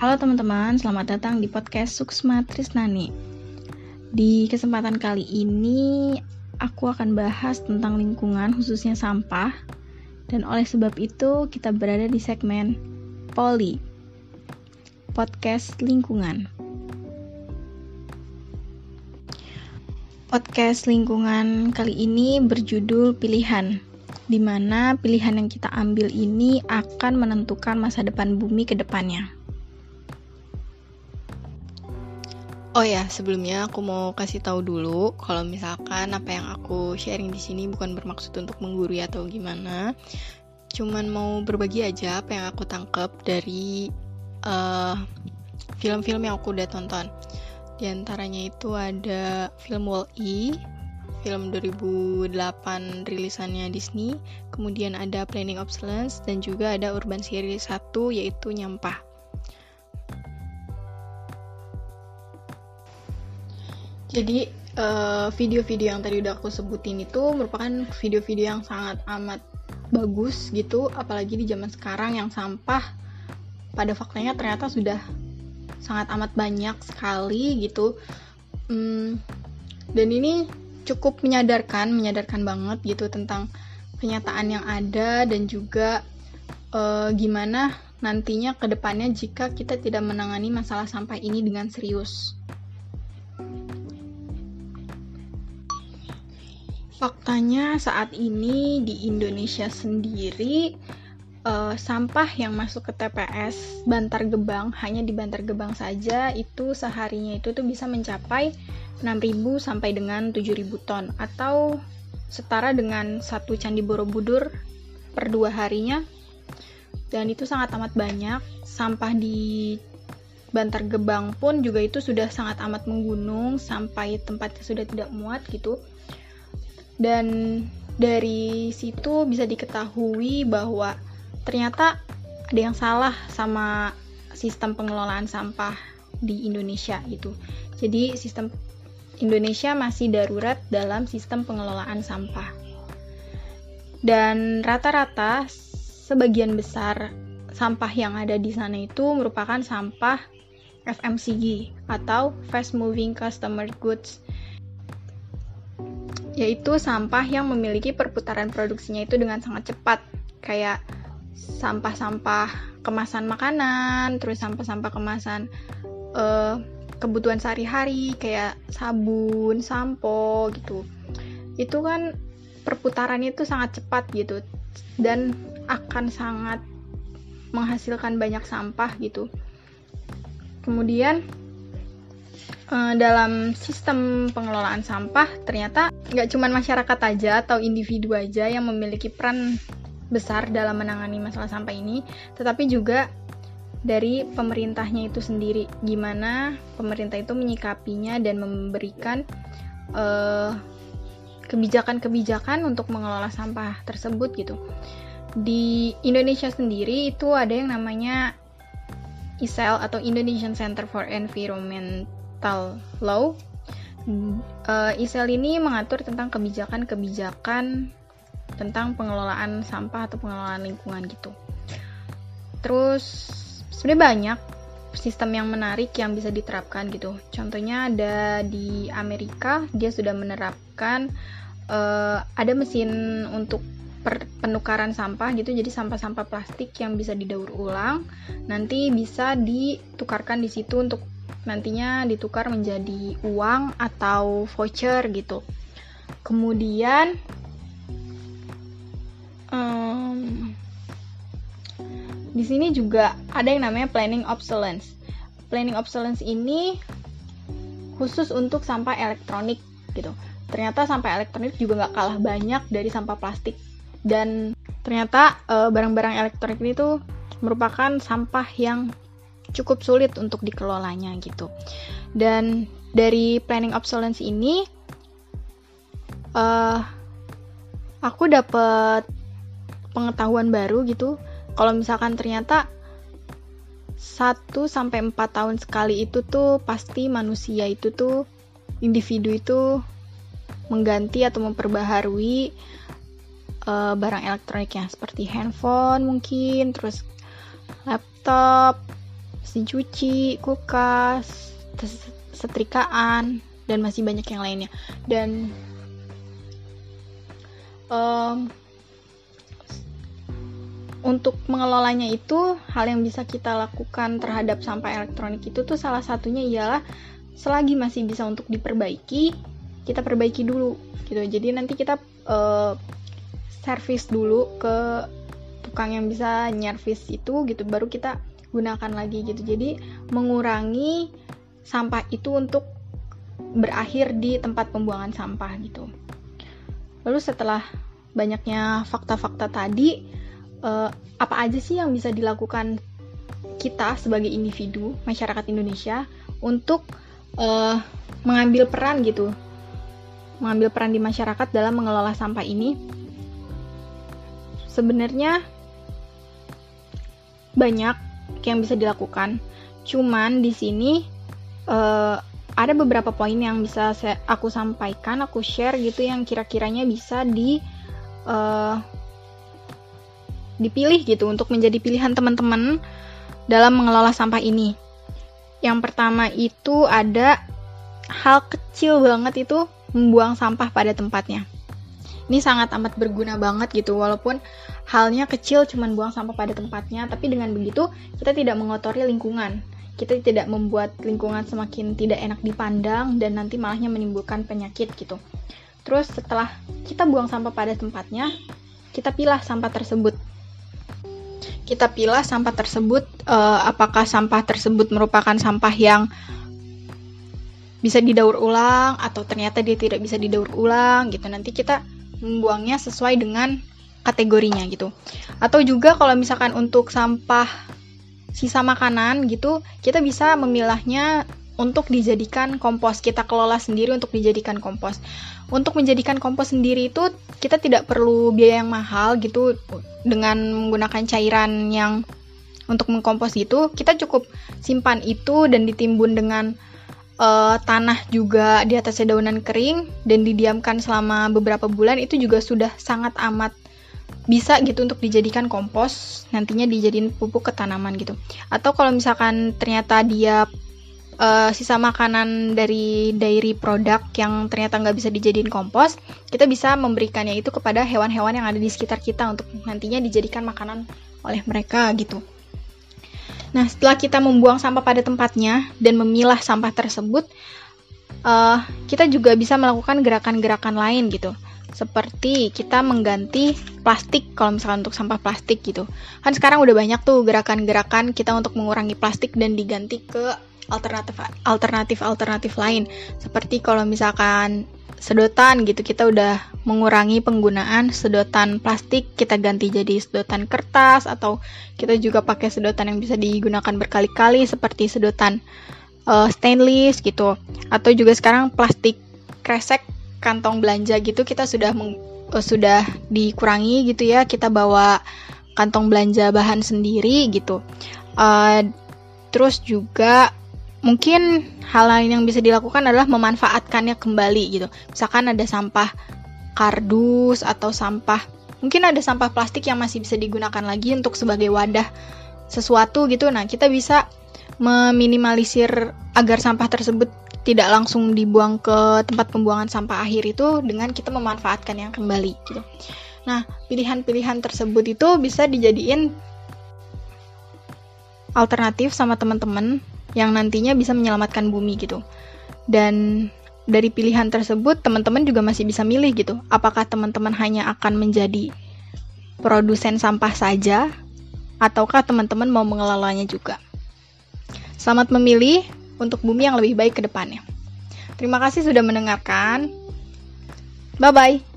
Halo teman-teman, selamat datang di podcast Suksma Trisnani. Di kesempatan kali ini, aku akan bahas tentang lingkungan, khususnya sampah. Dan oleh sebab itu, kita berada di segmen Poli, podcast lingkungan. Podcast lingkungan kali ini berjudul Pilihan, di mana pilihan yang kita ambil ini akan menentukan masa depan bumi ke depannya. Oh ya, sebelumnya aku mau kasih tahu dulu kalau misalkan apa yang aku sharing di sini bukan bermaksud untuk menggurui atau gimana. Cuman mau berbagi aja apa yang aku tangkap dari eh, film-film yang aku udah tonton. Di antaranya itu ada film Wall-E, film 2008 rilisannya Disney, kemudian ada Planning Obsolescence dan juga ada Urban Series 1 yaitu Nyampah. Jadi eh, video-video uh, yang tadi udah aku sebutin itu merupakan video-video yang sangat amat bagus gitu, apalagi di zaman sekarang yang sampah pada faktanya ternyata sudah sangat amat banyak sekali gitu. Hmm, dan ini cukup menyadarkan, menyadarkan banget gitu tentang kenyataan yang ada dan juga uh, gimana nantinya ke depannya jika kita tidak menangani masalah sampah ini dengan serius. Faktanya saat ini di Indonesia sendiri uh, sampah yang masuk ke TPS Bantar Gebang hanya di Bantar Gebang saja itu seharinya itu tuh bisa mencapai 6.000 sampai dengan 7.000 ton. Atau setara dengan satu candi Borobudur per dua harinya. Dan itu sangat amat banyak. Sampah di Bantar Gebang pun juga itu sudah sangat amat menggunung sampai tempatnya sudah tidak muat gitu dan dari situ bisa diketahui bahwa ternyata ada yang salah sama sistem pengelolaan sampah di Indonesia gitu. Jadi sistem Indonesia masih darurat dalam sistem pengelolaan sampah. Dan rata-rata sebagian besar sampah yang ada di sana itu merupakan sampah FMCG atau fast moving customer goods yaitu sampah yang memiliki perputaran produksinya itu dengan sangat cepat. Kayak sampah-sampah kemasan makanan terus sampah-sampah kemasan uh, kebutuhan sehari-hari kayak sabun, sampo gitu. Itu kan perputarannya itu sangat cepat gitu dan akan sangat menghasilkan banyak sampah gitu. Kemudian uh, dalam sistem pengelolaan sampah ternyata nggak cuma masyarakat aja atau individu aja yang memiliki peran besar dalam menangani masalah sampah ini, tetapi juga dari pemerintahnya itu sendiri, gimana pemerintah itu menyikapinya dan memberikan kebijakan kebijakan-kebijakan untuk mengelola sampah tersebut gitu. Di Indonesia sendiri itu ada yang namanya ISEL atau Indonesian Center for Environment Environmental Law. Uh, ISEL ini mengatur tentang kebijakan-kebijakan tentang pengelolaan sampah atau pengelolaan lingkungan gitu. Terus sebenarnya banyak sistem yang menarik yang bisa diterapkan gitu. Contohnya ada di Amerika dia sudah menerapkan uh, ada mesin untuk penukaran sampah gitu jadi sampah-sampah plastik yang bisa didaur ulang nanti bisa ditukarkan di situ untuk nantinya ditukar menjadi uang atau voucher gitu. Kemudian um, di sini juga ada yang namanya planning obsolescence. Planning obsolescence ini khusus untuk sampah elektronik gitu. Ternyata sampah elektronik juga nggak kalah banyak dari sampah plastik dan ternyata eh, barang-barang uh, elektronik ini tuh merupakan sampah yang cukup sulit untuk dikelolanya gitu. Dan dari planning obsolescence ini, uh, aku dapat pengetahuan baru gitu. Kalau misalkan ternyata 1 sampai 4 tahun sekali itu tuh pasti manusia itu tuh individu itu mengganti atau memperbaharui uh, barang elektroniknya seperti handphone mungkin, terus laptop, mesin cuci, kulkas, setrikaan, dan masih banyak yang lainnya. Dan um, untuk mengelolanya itu hal yang bisa kita lakukan terhadap sampah elektronik itu tuh salah satunya ialah selagi masih bisa untuk diperbaiki kita perbaiki dulu gitu jadi nanti kita uh, servis dulu ke tukang yang bisa nyervis itu gitu baru kita gunakan lagi gitu. Jadi mengurangi sampah itu untuk berakhir di tempat pembuangan sampah gitu. Lalu setelah banyaknya fakta-fakta tadi uh, apa aja sih yang bisa dilakukan kita sebagai individu masyarakat Indonesia untuk uh, mengambil peran gitu? Mengambil peran di masyarakat dalam mengelola sampah ini? Sebenarnya banyak yang bisa dilakukan cuman di sini uh, ada beberapa poin yang bisa saya, aku sampaikan aku share gitu yang kira-kiranya bisa di uh, dipilih gitu untuk menjadi pilihan teman-teman dalam mengelola sampah ini yang pertama itu ada hal kecil banget itu membuang sampah pada tempatnya. Ini sangat amat berguna banget gitu, walaupun halnya kecil cuman buang sampah pada tempatnya, tapi dengan begitu kita tidak mengotori lingkungan. Kita tidak membuat lingkungan semakin tidak enak dipandang dan nanti malahnya menimbulkan penyakit gitu. Terus setelah kita buang sampah pada tempatnya, kita pilah sampah tersebut. Kita pilah sampah tersebut, uh, apakah sampah tersebut merupakan sampah yang bisa didaur ulang atau ternyata dia tidak bisa didaur ulang gitu nanti kita membuangnya sesuai dengan kategorinya gitu. Atau juga kalau misalkan untuk sampah sisa makanan gitu kita bisa memilahnya untuk dijadikan kompos. Kita kelola sendiri untuk dijadikan kompos. Untuk menjadikan kompos sendiri itu kita tidak perlu biaya yang mahal gitu. Dengan menggunakan cairan yang untuk mengkompos itu kita cukup simpan itu dan ditimbun dengan uh, tanah juga di atasnya daunan kering dan didiamkan selama beberapa bulan itu juga sudah sangat amat bisa gitu untuk dijadikan kompos nantinya dijadiin pupuk ke tanaman gitu. Atau kalau misalkan ternyata dia uh, sisa makanan dari dairy produk yang ternyata nggak bisa dijadiin kompos kita bisa memberikannya itu kepada hewan-hewan yang ada di sekitar kita untuk nantinya dijadikan makanan oleh mereka gitu Nah, setelah kita membuang sampah pada tempatnya dan memilah sampah tersebut, uh, kita juga bisa melakukan gerakan-gerakan lain gitu. Seperti kita mengganti plastik kalau misalkan untuk sampah plastik gitu. Kan sekarang udah banyak tuh gerakan-gerakan kita untuk mengurangi plastik dan diganti ke alternatif alternatif alternatif lain. Seperti kalau misalkan sedotan gitu kita udah mengurangi penggunaan sedotan plastik kita ganti jadi sedotan kertas atau kita juga pakai sedotan yang bisa digunakan berkali-kali seperti sedotan uh, stainless gitu. Atau juga sekarang plastik kresek kantong belanja gitu kita sudah meng, uh, sudah dikurangi gitu ya kita bawa kantong belanja bahan sendiri gitu. Uh, terus juga mungkin hal lain yang bisa dilakukan adalah memanfaatkannya kembali gitu. Misalkan ada sampah kardus atau sampah mungkin ada sampah plastik yang masih bisa digunakan lagi untuk sebagai wadah sesuatu gitu. Nah, kita bisa meminimalisir agar sampah tersebut tidak langsung dibuang ke tempat pembuangan sampah akhir itu dengan kita memanfaatkan yang kembali gitu. Nah, pilihan-pilihan tersebut itu bisa dijadiin alternatif sama teman-teman yang nantinya bisa menyelamatkan bumi gitu. Dan dari pilihan tersebut teman-teman juga masih bisa milih gitu. Apakah teman-teman hanya akan menjadi produsen sampah saja ataukah teman-teman mau mengelolanya juga. Selamat memilih untuk bumi yang lebih baik ke depannya. Terima kasih sudah mendengarkan. Bye bye.